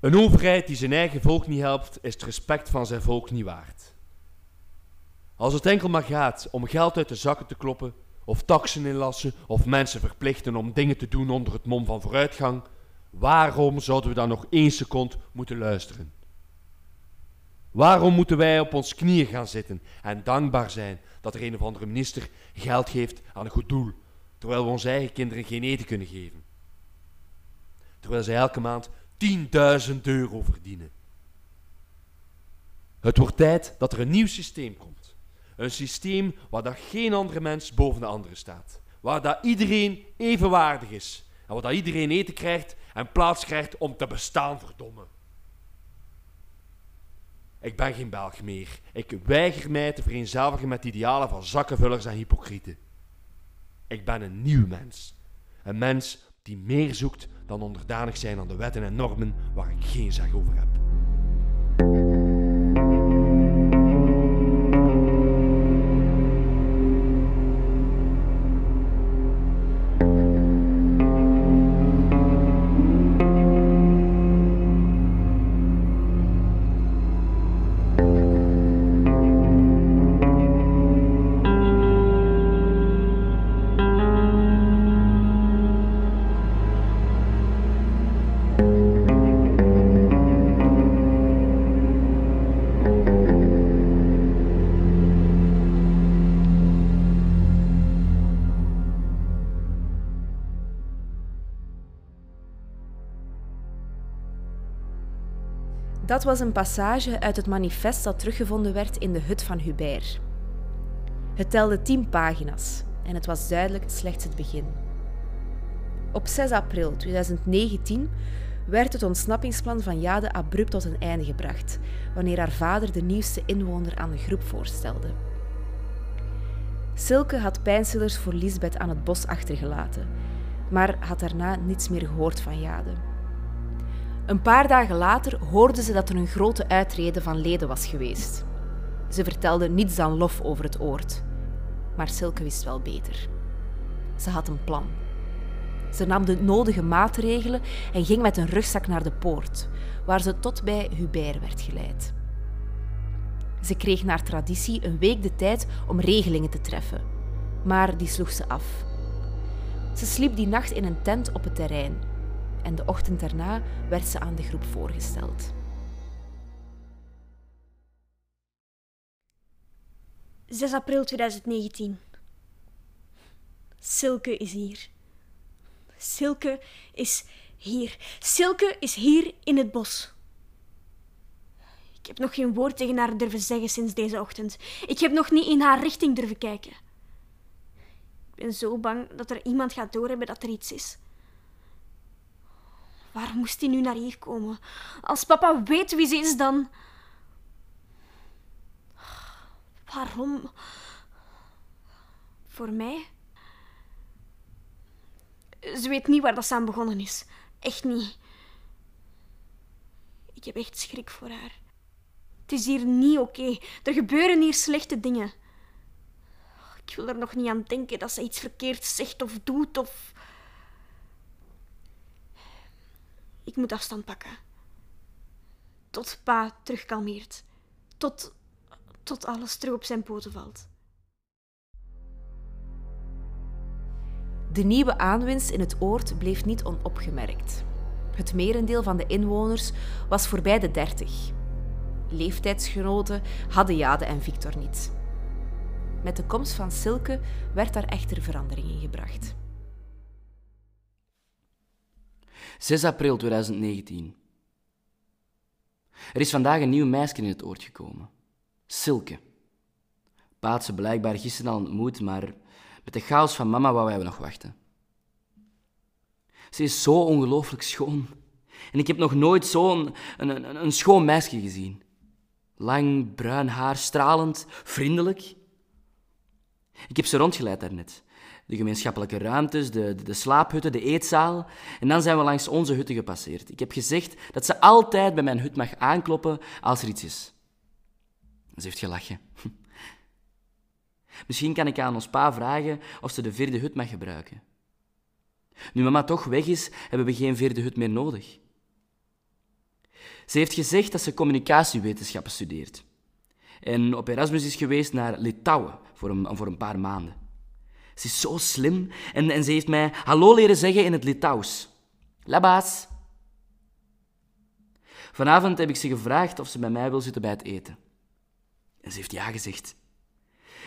Een overheid die zijn eigen volk niet helpt, is het respect van zijn volk niet waard. Als het enkel maar gaat om geld uit de zakken te kloppen, of taxen inlassen, of mensen verplichten om dingen te doen onder het mom van vooruitgang, waarom zouden we dan nog één seconde moeten luisteren? Waarom moeten wij op ons knieën gaan zitten en dankbaar zijn dat er een of andere minister geld geeft aan een goed doel, terwijl we onze eigen kinderen geen eten kunnen geven? Terwijl zij elke maand 10.000 euro verdienen. Het wordt tijd dat er een nieuw systeem komt. Een systeem waar dat geen andere mens boven de andere staat. Waar dat iedereen evenwaardig is. En waar dat iedereen eten krijgt en plaats krijgt om te bestaan, verdomme. Ik ben geen Belg meer. Ik weiger mij te vereenzelvigen met idealen van zakkenvullers en hypocrieten. Ik ben een nieuw mens. Een mens die meer zoekt dan onderdanig zijn aan de wetten en normen waar ik geen zeg over heb. Dat was een passage uit het manifest dat teruggevonden werd in de hut van Hubert. Het telde tien pagina's en het was duidelijk slechts het begin. Op 6 april 2019 werd het ontsnappingsplan van Jade abrupt tot een einde gebracht, wanneer haar vader de nieuwste inwoner aan de groep voorstelde. Silke had pijnstillers voor Lisbeth aan het bos achtergelaten, maar had daarna niets meer gehoord van Jade. Een paar dagen later hoorden ze dat er een grote uitrede van leden was geweest. Ze vertelden niets dan lof over het oord. Maar Silke wist wel beter. Ze had een plan. Ze nam de nodige maatregelen en ging met een rugzak naar de poort, waar ze tot bij Hubert werd geleid. Ze kreeg naar traditie een week de tijd om regelingen te treffen, maar die sloeg ze af. Ze sliep die nacht in een tent op het terrein en de ochtend daarna werd ze aan de groep voorgesteld. ...6 april 2019. Silke is hier. Silke is hier. Silke is hier in het bos. Ik heb nog geen woord tegen haar durven zeggen sinds deze ochtend. Ik heb nog niet in haar richting durven kijken. Ik ben zo bang dat er iemand gaat doorhebben dat er iets is. Waar moest hij nu naar hier komen? Als papa weet wie ze is, dan. Waarom? Voor mij? Ze weet niet waar dat samen begonnen is. Echt niet. Ik heb echt schrik voor haar. Het is hier niet oké. Er gebeuren hier slechte dingen. Ik wil er nog niet aan denken dat ze iets verkeerd zegt of doet of. Ik moet afstand pakken. Tot pa terugkalmeert. Tot, tot alles terug op zijn poten valt. De nieuwe aanwinst in het oord bleef niet onopgemerkt. Het merendeel van de inwoners was voorbij de dertig. Leeftijdsgenoten hadden Jade en Victor niet. Met de komst van Silke werd daar echter verandering in gebracht. 6 april 2019. Er is vandaag een nieuw meisje in het oord gekomen. Silke. Pa had ze blijkbaar gisteren al ontmoet, maar met de chaos van mama wou wij nog wachten. Ze is zo ongelooflijk schoon. En ik heb nog nooit zo'n een, een, een schoon meisje gezien. Lang, bruin haar, stralend, vriendelijk. Ik heb ze rondgeleid daarnet de gemeenschappelijke ruimtes, de, de, de, slaaphutten, de eetzaal. En dan zijn we langs onze hutten gepasseerd. Ik heb gezegd dat ze altijd bij mijn hut mag aankloppen als er iets is. Ze heeft gelachen. Misschien kan ik aan ons pa vragen of ze de vierde hut mag gebruiken. Nu mama toch weg is, hebben we geen vierde hut meer nodig. Ze heeft gezegd dat ze communicatiewetenschappen studeert. En op Erasmus is geweest naar Litouwen voor een, voor een paar maanden. Ze is zo slim en, en ze heeft mij hallo leren zeggen in het Litouws. Labaas. Vanavond heb ik ze gevraagd of ze bij mij wil zitten bij het eten. En ze heeft ja gezegd.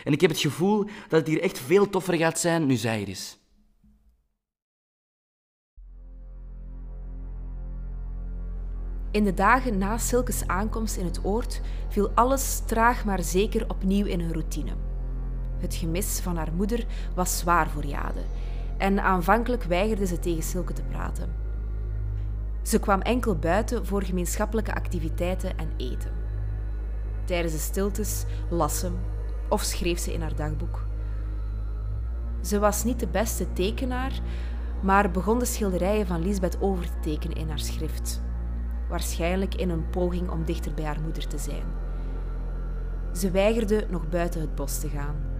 En ik heb het gevoel dat het hier echt veel toffer gaat zijn nu zij er is. In de dagen na Silkes aankomst in het oord viel alles traag maar zeker opnieuw in een routine. Het gemis van haar moeder was zwaar voor Jade en aanvankelijk weigerde ze tegen Silke te praten. Ze kwam enkel buiten voor gemeenschappelijke activiteiten en eten. Tijdens de stiltes las ze of schreef ze in haar dagboek. Ze was niet de beste tekenaar, maar begon de schilderijen van Lisbeth over te tekenen in haar schrift waarschijnlijk in een poging om dichter bij haar moeder te zijn. Ze weigerde nog buiten het bos te gaan.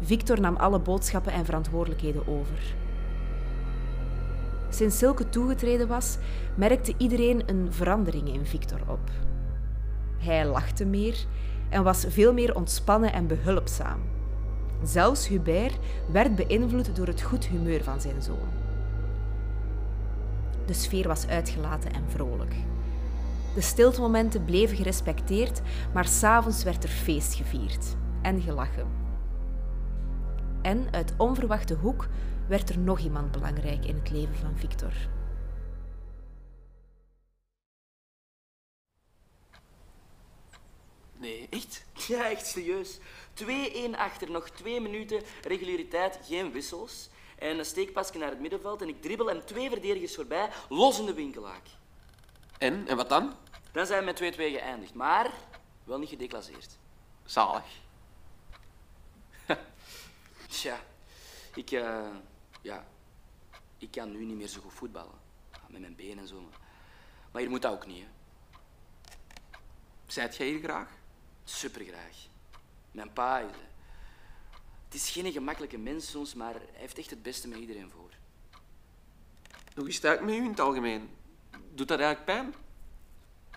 Victor nam alle boodschappen en verantwoordelijkheden over. Sinds Silke toegetreden was, merkte iedereen een verandering in Victor op. Hij lachte meer en was veel meer ontspannen en behulpzaam. Zelfs Hubert werd beïnvloed door het goed humeur van zijn zoon. De sfeer was uitgelaten en vrolijk. De stiltemomenten bleven gerespecteerd, maar s'avonds werd er feest gevierd en gelachen. En uit onverwachte hoek werd er nog iemand belangrijk in het leven van Victor. Nee, echt? Ja, echt serieus. 2-1 achter, nog twee minuten, regulariteit, geen wissels. En een steekpasje naar het middenveld en ik dribbel hem twee verdedigers voorbij, los in de winkelaak. En? En wat dan? Dan zijn we met 2-2 geëindigd, maar wel niet gedeclasseerd. Zalig. Tja, ik, eh, ja, ik kan nu niet meer zo goed voetballen. Met mijn benen en zo. Maar hier moet dat ook niet, hè. Zijt jij hier graag? Supergraag. Mijn pa is... Het is geen gemakkelijke mens soms, maar hij heeft echt het beste met iedereen voor. Hoe is het eigenlijk met u in het algemeen? Doet dat eigenlijk pijn?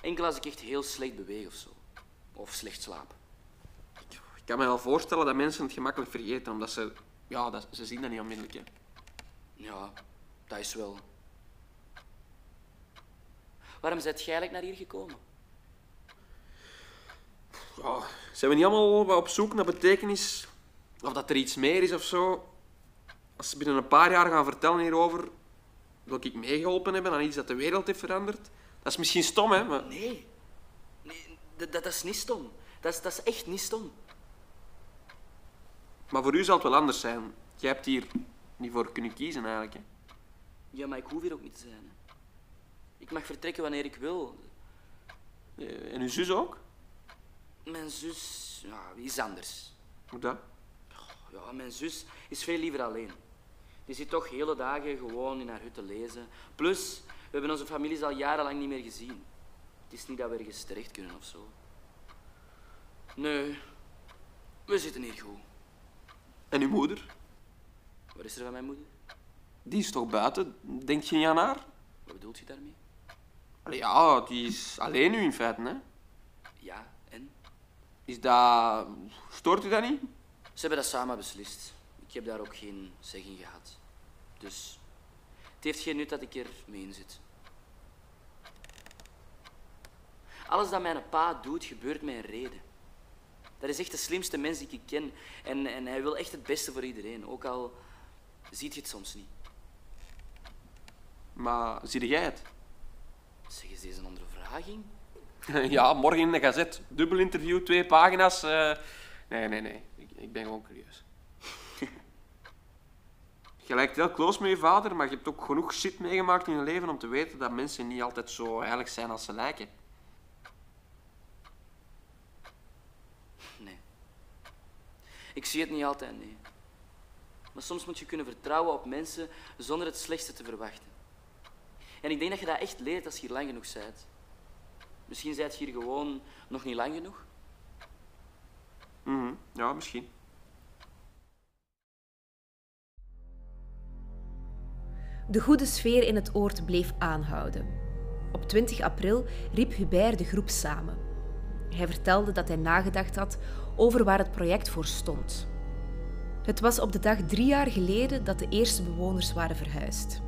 Enkel als ik echt heel slecht beweeg of zo. Of slecht slaap. Ik kan me wel voorstellen dat mensen het gemakkelijk vergeten, omdat ze... Ja, dat, ze zien dat niet onmiddellijk. Hè. Ja, dat is wel. Waarom bent jij eigenlijk naar hier gekomen? Ja, zijn we niet allemaal op zoek naar betekenis? Of dat er iets meer is of zo? Als ze binnen een paar jaar gaan vertellen hierover... Wil ik meegeholpen hebben aan iets dat de wereld heeft veranderd? Dat is misschien stom, hè? Maar... Nee. nee dat, dat is niet stom. Dat is, dat is echt niet stom. Maar voor u zal het wel anders zijn. Jij hebt hier niet voor kunnen kiezen, eigenlijk. Hè? Ja, maar ik hoef hier ook niet te zijn. Hè. Ik mag vertrekken wanneer ik wil. Eh, En uw zus ook? Mijn zus ja, is anders. Hoe dat? Ja, mijn zus is veel liever alleen. Die zit toch hele dagen gewoon in haar hut te lezen. Plus, we hebben onze families al jarenlang niet meer gezien. Het is niet dat we ergens terecht kunnen of zo. Nee, we zitten hier goed. En uw moeder? Wat is er van mijn moeder? Die is toch buiten? Denk je niet aan haar? Wat bedoelt je daarmee? Allee, ja, die is alleen nu in feite, hè? Ja, en? Is dat... Stoort u dat niet? Ze hebben dat samen beslist. Ik heb daar ook geen zeg in gehad. Dus het heeft geen nut dat ik er mee in zit. Alles dat mijn pa doet, gebeurt met een reden. Dat is echt de slimste mens die ik ken. En, en hij wil echt het beste voor iedereen. Ook al ziet je het soms niet. Maar zie jij het? Zeg eens deze ondervraging? ja, morgen in de gazet. Dubbel interview, twee pagina's. eh. Nee, nee, nee. Ik, ik ben gewoon curieus. je lijkt heel close met je vader, maar je hebt ook genoeg shit meegemaakt in je leven om te weten dat mensen niet altijd zo heilig zijn als ze lijken. Nee. Ik zie het niet altijd, nee. Maar soms moet je kunnen vertrouwen op mensen zonder het slechtste te verwachten. En ik denk dat je dat echt leert als je hier lang genoeg bent. Misschien zijt je hier gewoon nog niet lang genoeg. Mhm, Ja, misschien. De goede sfeer in het oord bleef aanhouden. Op 20 april riep Hubert de groep samen. Hij vertelde dat hij nagedacht had over waar het project voor stond. Het was op de dag drie jaar geleden dat de eerste bewoners waren verhuisd.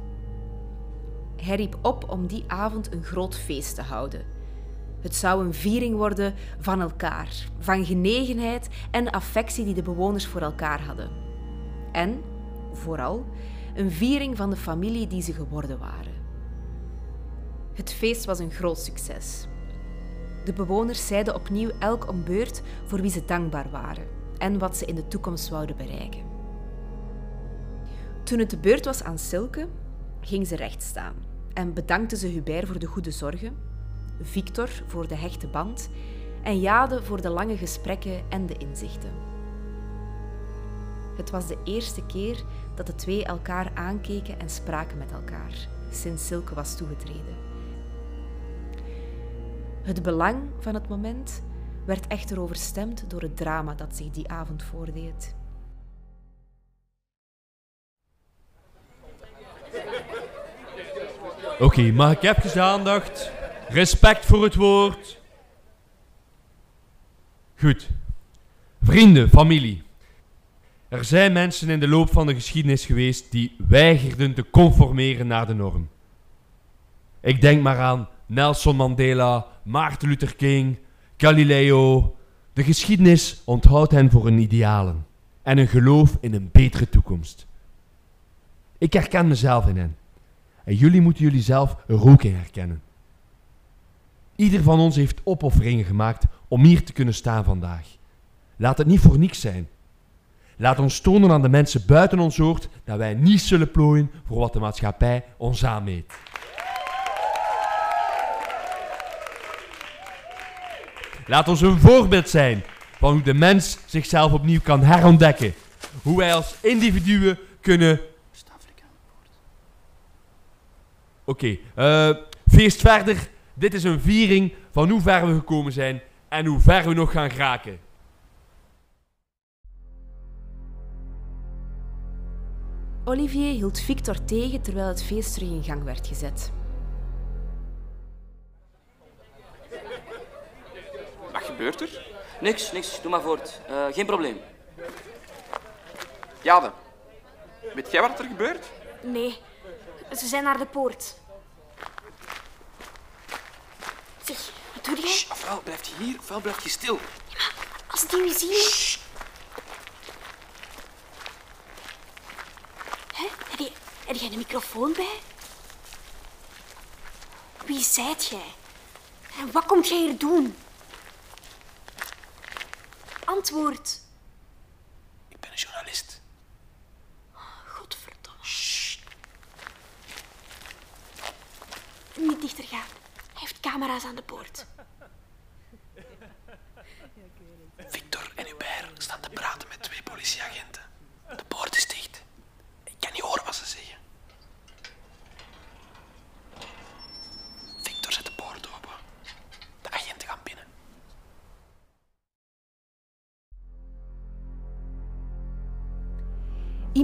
Hij riep op om die avond een groot feest te houden. Het zou een viering worden van elkaar, van genegenheid en affectie die de bewoners voor elkaar hadden. En, vooral, een viering van de familie die ze geworden waren. Het feest was een groot succes. De bewoners zeiden opnieuw elk om beurt voor wie ze dankbaar waren en wat ze in de toekomst zouden bereiken. Toen het de beurt was aan Silke, ging ze recht staan en bedankte ze Hubert voor de goede zorgen, Victor voor de hechte band en Jade voor de lange gesprekken en de inzichten. Het was de eerste keer dat de twee elkaar aankeken en spraken met elkaar sinds Silke was toegetreden. Het belang van het moment werd echter overstemd door het drama dat zich die avond voordeed. Oké, mag ik even de aandacht? Respect voor het woord. Goed. Vrienden, familie. Er zijn mensen in de loop van de geschiedenis geweest die weigerden te conformeren naar de norm. Ik denk maar aan Nelson Mandela, Maarten Luther King, Galileo. De geschiedenis onthoudt hen voor hun idealen en een geloof in een betere toekomst. Ik herken mezelf in hen. En jullie moeten jullie zelf er ook in herkennen. Ieder van ons heeft opofferingen gemaakt om hier te kunnen staan vandaag. Laat het niet voor niks zijn. Laat ons tonen aan de mensen buiten ons oord dat wij niet zullen plooien voor wat de maatschappij ons aanmeet. Laat ons een voorbeeld zijn van hoe de mens zichzelf opnieuw kan herontdekken. Hoe wij als individuen kunnen. Oké, eh, feest verder. Dit is een viering van hoe ver we gekomen zijn en hoe ver we nog gaan geraken. Olivier hield Victor tegen terwijl het feest terug in gang werd gezet. Gebeurt er? Niks, niks. Doe maar voort. Eh, geen probleem. Jade, weet jij wat er gebeurt? Nee, ze zijn naar de poort. Zeg, wat doe jij? Shh, ofwel blijf je hier, ofwel blijf je stil. Als die u zien... Hè? Heb je, heb jij een microfoon bij? Wie zijt jij? En wat komt jij hier doen? Antwoord. Ik ben een journalist. Godverdomme. Niet dichter gaan. Hij heeft camera's aan de poort. Victor en Hubert staan te praten met twee politieagenten. De poort is dicht. Ik kan niet horen wat ze zeggen.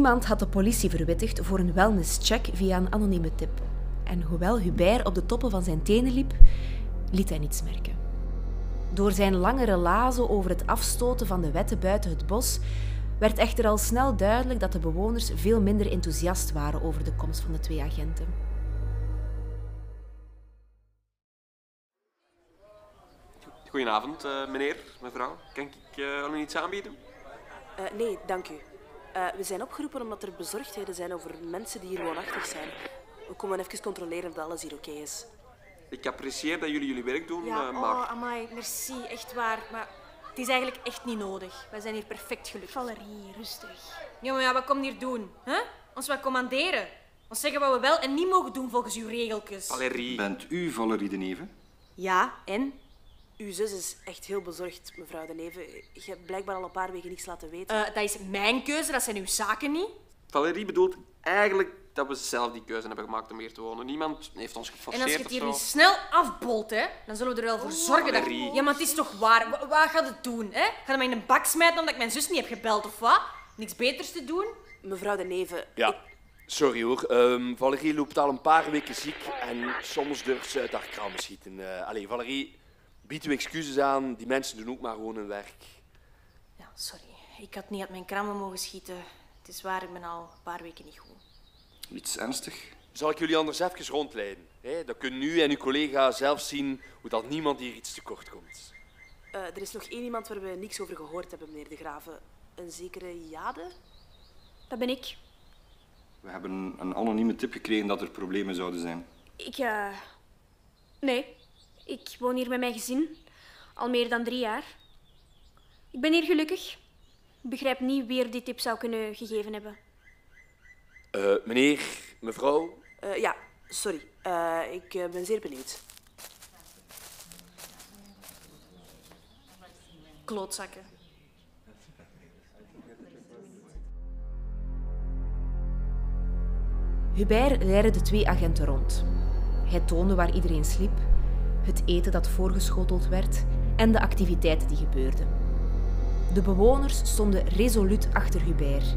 Iemand had de politie verwittigd voor een wellnesscheck via een anonieme tip. En hoewel Hubert op de toppen van zijn tenen liep, liet hij niets merken. Door zijn lange relazen over het afstoten van de wetten buiten het bos werd echter al snel duidelijk dat de bewoners veel minder enthousiast waren over de komst van de twee agenten. Goedenavond, eh, meneer, mevrouw. Kan ik uh, al iets aanbieden? Eh, nee, dank u. Eh, we zijn opgeroepen omdat er bezorgdheden zijn over mensen die hier woonachtig zijn. We komen even controleren of alles hier oké is. Ik apprecieer dat jullie jullie werk doen, Ja, eh, maar... oh, amai, merci, echt waar. Maar het is eigenlijk echt niet nodig. Wij zijn hier perfect gelukt. Valerie, rustig. Ja, maar ja, wat komt hier doen? Hè? Ons wat commanderen? Ons zeggen wat we wel en niet mogen doen volgens uw regeltjes. Valerie. Bent u Valerie de Neve? Ja, en? Uw zus is echt heel bezorgd, mevrouw de Neve. Je hebt blijkbaar al een paar weken niets laten weten. Eh, dat is mijn keuze, dat zijn uw zaken niet. Valerie bedoelt eigenlijk dat we zelf die keuze hebben gemaakt om hier te wonen. Niemand heeft ons En geforceerd als je het of hier zo. nu snel afbolt, hè, dan zullen we er wel voor zorgen dat... Valerie. Ja, maar het is toch waar. Wa- Wat gaat het doen, hè? Gaat het mij in een bak smijten omdat ik mijn zus niet heb gebeld, of wat? Niks beters te doen? Mevrouw de Neve, Ja. ik, Sorry hoor, ehm, Valerie loopt al een paar weken ziek en soms durft ze uit haar krammen schieten. Uh, allee, Valerie, bied u excuses aan, die mensen doen ook maar gewoon hun werk. Ja, sorry. Ik had niet uit mijn krammen mogen schieten. Het is waar, ik ben al een paar weken niet goed. Iets ernstig? Zal ik jullie anders even rondleiden? Hè? Dan kunnen u en uw collega zelf zien hoe dat niemand hier iets tekort komt. Uh, er is nog één iemand waar we niks over gehoord hebben, meneer De Graven. Een zekere Jade? Dat ben ik. We hebben een anonieme tip gekregen dat er problemen zouden zijn. Ik, uh... Nee. Ik woon hier met mijn gezin. Al meer dan drie jaar. Ik ben hier gelukkig. Ik begrijp niet wie er die tip zou kunnen gegeven hebben. Uh, meneer, mevrouw? Uh, ja, sorry. Uh, ik ben zeer benieuwd. Klootzakken. Hubert leidde de twee agenten rond. Hij toonde waar iedereen sliep, het eten dat voorgeschoteld werd en de activiteiten die gebeurden. De bewoners stonden resoluut achter Hubert.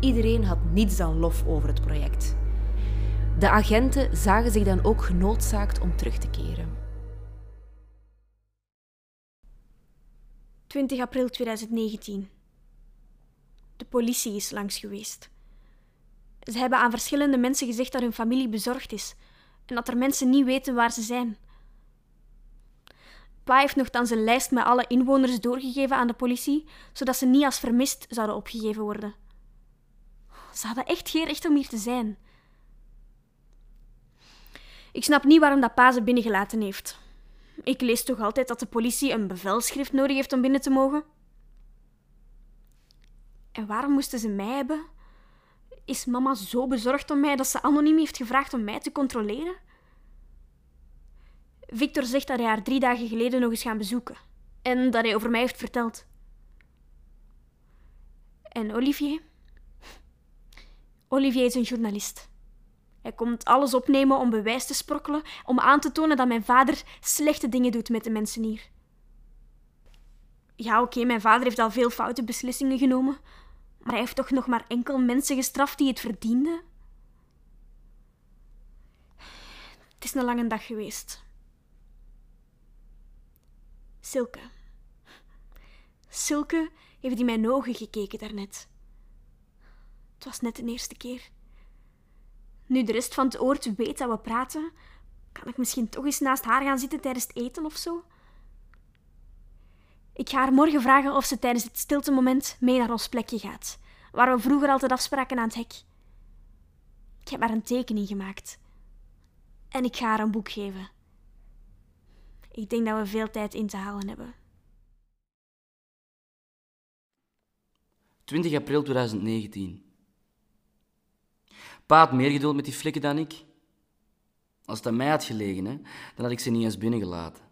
Iedereen had niets dan lof over het project. De agenten zagen zich dan ook genoodzaakt om terug te keren. 20 april 2019. De politie is langs geweest. Ze hebben aan verschillende mensen gezegd dat hun familie bezorgd is en dat er mensen niet weten waar ze zijn. Pa heeft nogthans een lijst met alle inwoners doorgegeven aan de politie, zodat ze niet als vermist zouden opgegeven worden. Ze hadden echt geen recht om hier te zijn. Ik snap niet waarom dat pa ze binnengelaten heeft. Ik lees toch altijd dat de politie een bevelschrift nodig heeft om binnen te mogen? En waarom moesten ze mij hebben? Is mama zo bezorgd om mij dat ze anoniem heeft gevraagd om mij te controleren? Victor zegt dat hij haar drie dagen geleden nog eens gaan bezoeken en dat hij over mij heeft verteld. En Olivier? Olivier is een journalist. Hij komt alles opnemen om bewijs te sprokkelen, om aan te tonen dat mijn vader slechte dingen doet met de mensen hier. Ja, oké, mijn vader heeft al veel foute beslissingen genomen, maar hij heeft toch nog maar enkel mensen gestraft die het verdienden? Het is een lange dag geweest. Silke. Silke heeft in mijn ogen gekeken daarnet. Het was net de eerste keer. Nu de rest van het oord weet dat we praten, kan ik misschien toch eens naast haar gaan zitten tijdens het eten of zo? Ik ga haar morgen vragen of ze tijdens het stilte moment mee naar ons plekje gaat, waar we vroeger altijd afspraken aan het hek. Ik heb haar een tekening gemaakt. En ik ga haar een boek geven. Ik denk dat we veel tijd in te halen hebben. 20 april 2019. Pa had meer geduld met die flikken dan ik. Als het aan mij had gelegen, hè, dan had ik ze niet eens binnengelaten.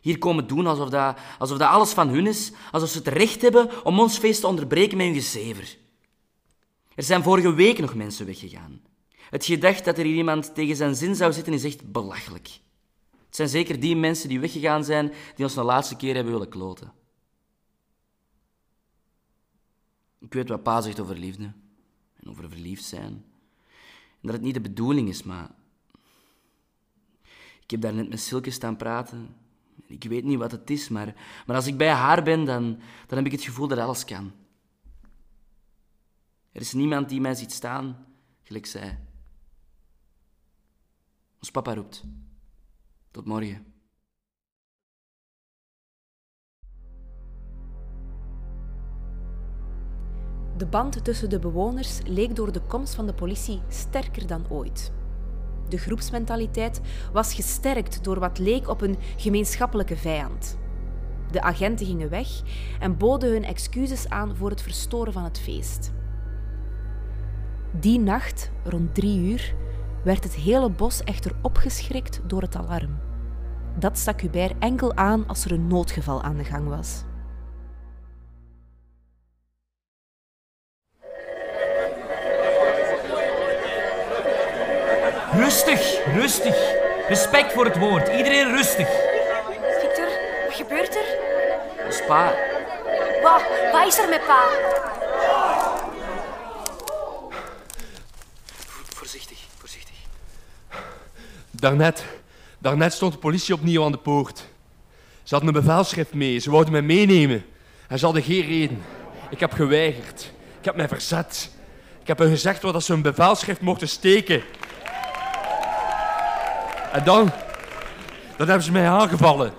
Hier komen doen alsof dat, alsof dat alles van hun is, alsof ze het recht hebben om ons feest te onderbreken met hun gezever. Er zijn vorige week nog mensen weggegaan. Het gedacht dat er hier iemand tegen zijn zin zou zitten is echt belachelijk. Zijn zeker die mensen die weggegaan zijn die ons de laatste keer hebben willen kloten. Ik weet wat pa zegt over liefde en over verliefd zijn. En dat het niet de bedoeling is, maar... Ik heb daar net met Silke staan praten. Ik weet niet wat het is, maar, maar als ik bij haar ben, dan, dan heb ik het gevoel dat alles kan. Er is niemand die mij ziet staan, gelijk zij. Ons papa roept. Tot morgen. De band tussen de bewoners leek door de komst van de politie sterker dan ooit. De groepsmentaliteit was gesterkt door wat leek op een gemeenschappelijke vijand. De agenten gingen weg en boden hun excuses aan voor het verstoren van het feest. Die nacht, rond drie uur, werd het hele bos echter opgeschrikt door het alarm dat stak Hubert enkel aan als er een noodgeval aan de gang was. Rustig, rustig. Respect voor het woord. Iedereen rustig. Victor, wat gebeurt er? Dat pa. Wat? Is er met pa? Voorzichtig, voorzichtig. Daarnet daarnet stond de politie opnieuw aan de poort. Ze hadden een bevelschrift mee, ze wouden mij meenemen. En ze hadden geen reden. Ik heb geweigerd. Ik heb mij verzet. Ik heb hen gezegd dat ze een bevelschrift mochten steken. En dan, dan hebben ze mij aangevallen.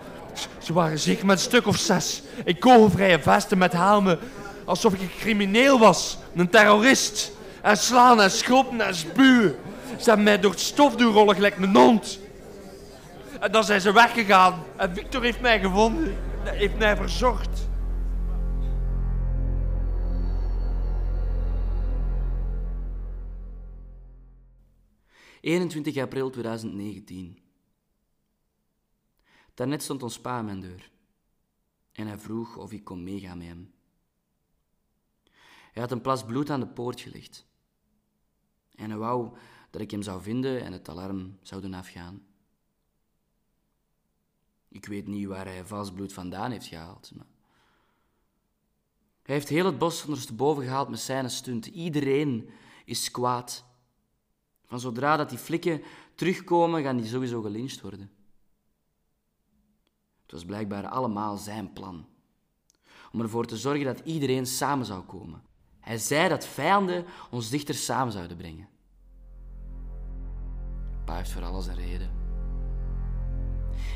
Ze waren zeker met een stuk of zes. In kogelvrije vesten met helmen. Alsof ik een crimineel was. Een terrorist. En slaan en schoppen en spuwen. Ze hebben mij door het stof doen rollen gelijk een hond. En dan zijn ze weggegaan. En Victor heeft mij gevonden. Heeft mij verzocht. ...21 april 2019. Daarnet stond ons pa aan mijn deur. En hij vroeg of ik kon meegaan met hem. Hij had een plas bloed aan de poort gelegd. En hij wou dat ik hem zou vinden en het alarm zou doen afgaan. Ik weet niet waar hij vals bloed vandaan heeft gehaald. Maar... Hij heeft heel het bos ondersteboven gehaald met zijn stunt. Iedereen is kwaad. Van zodra dat die flikken terugkomen, gaan die sowieso gelyncht worden. Het was blijkbaar allemaal zijn plan. Om ervoor te zorgen dat iedereen samen zou komen. Hij zei dat vijanden ons dichter samen zouden brengen. Pa heeft voor alles een reden.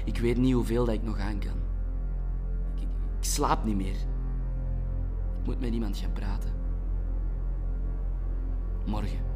Ik weet niet hoeveel dat ik nog aan kan. Ik, ik, ik slaap niet meer. Ik moet met iemand gaan praten. Morgen.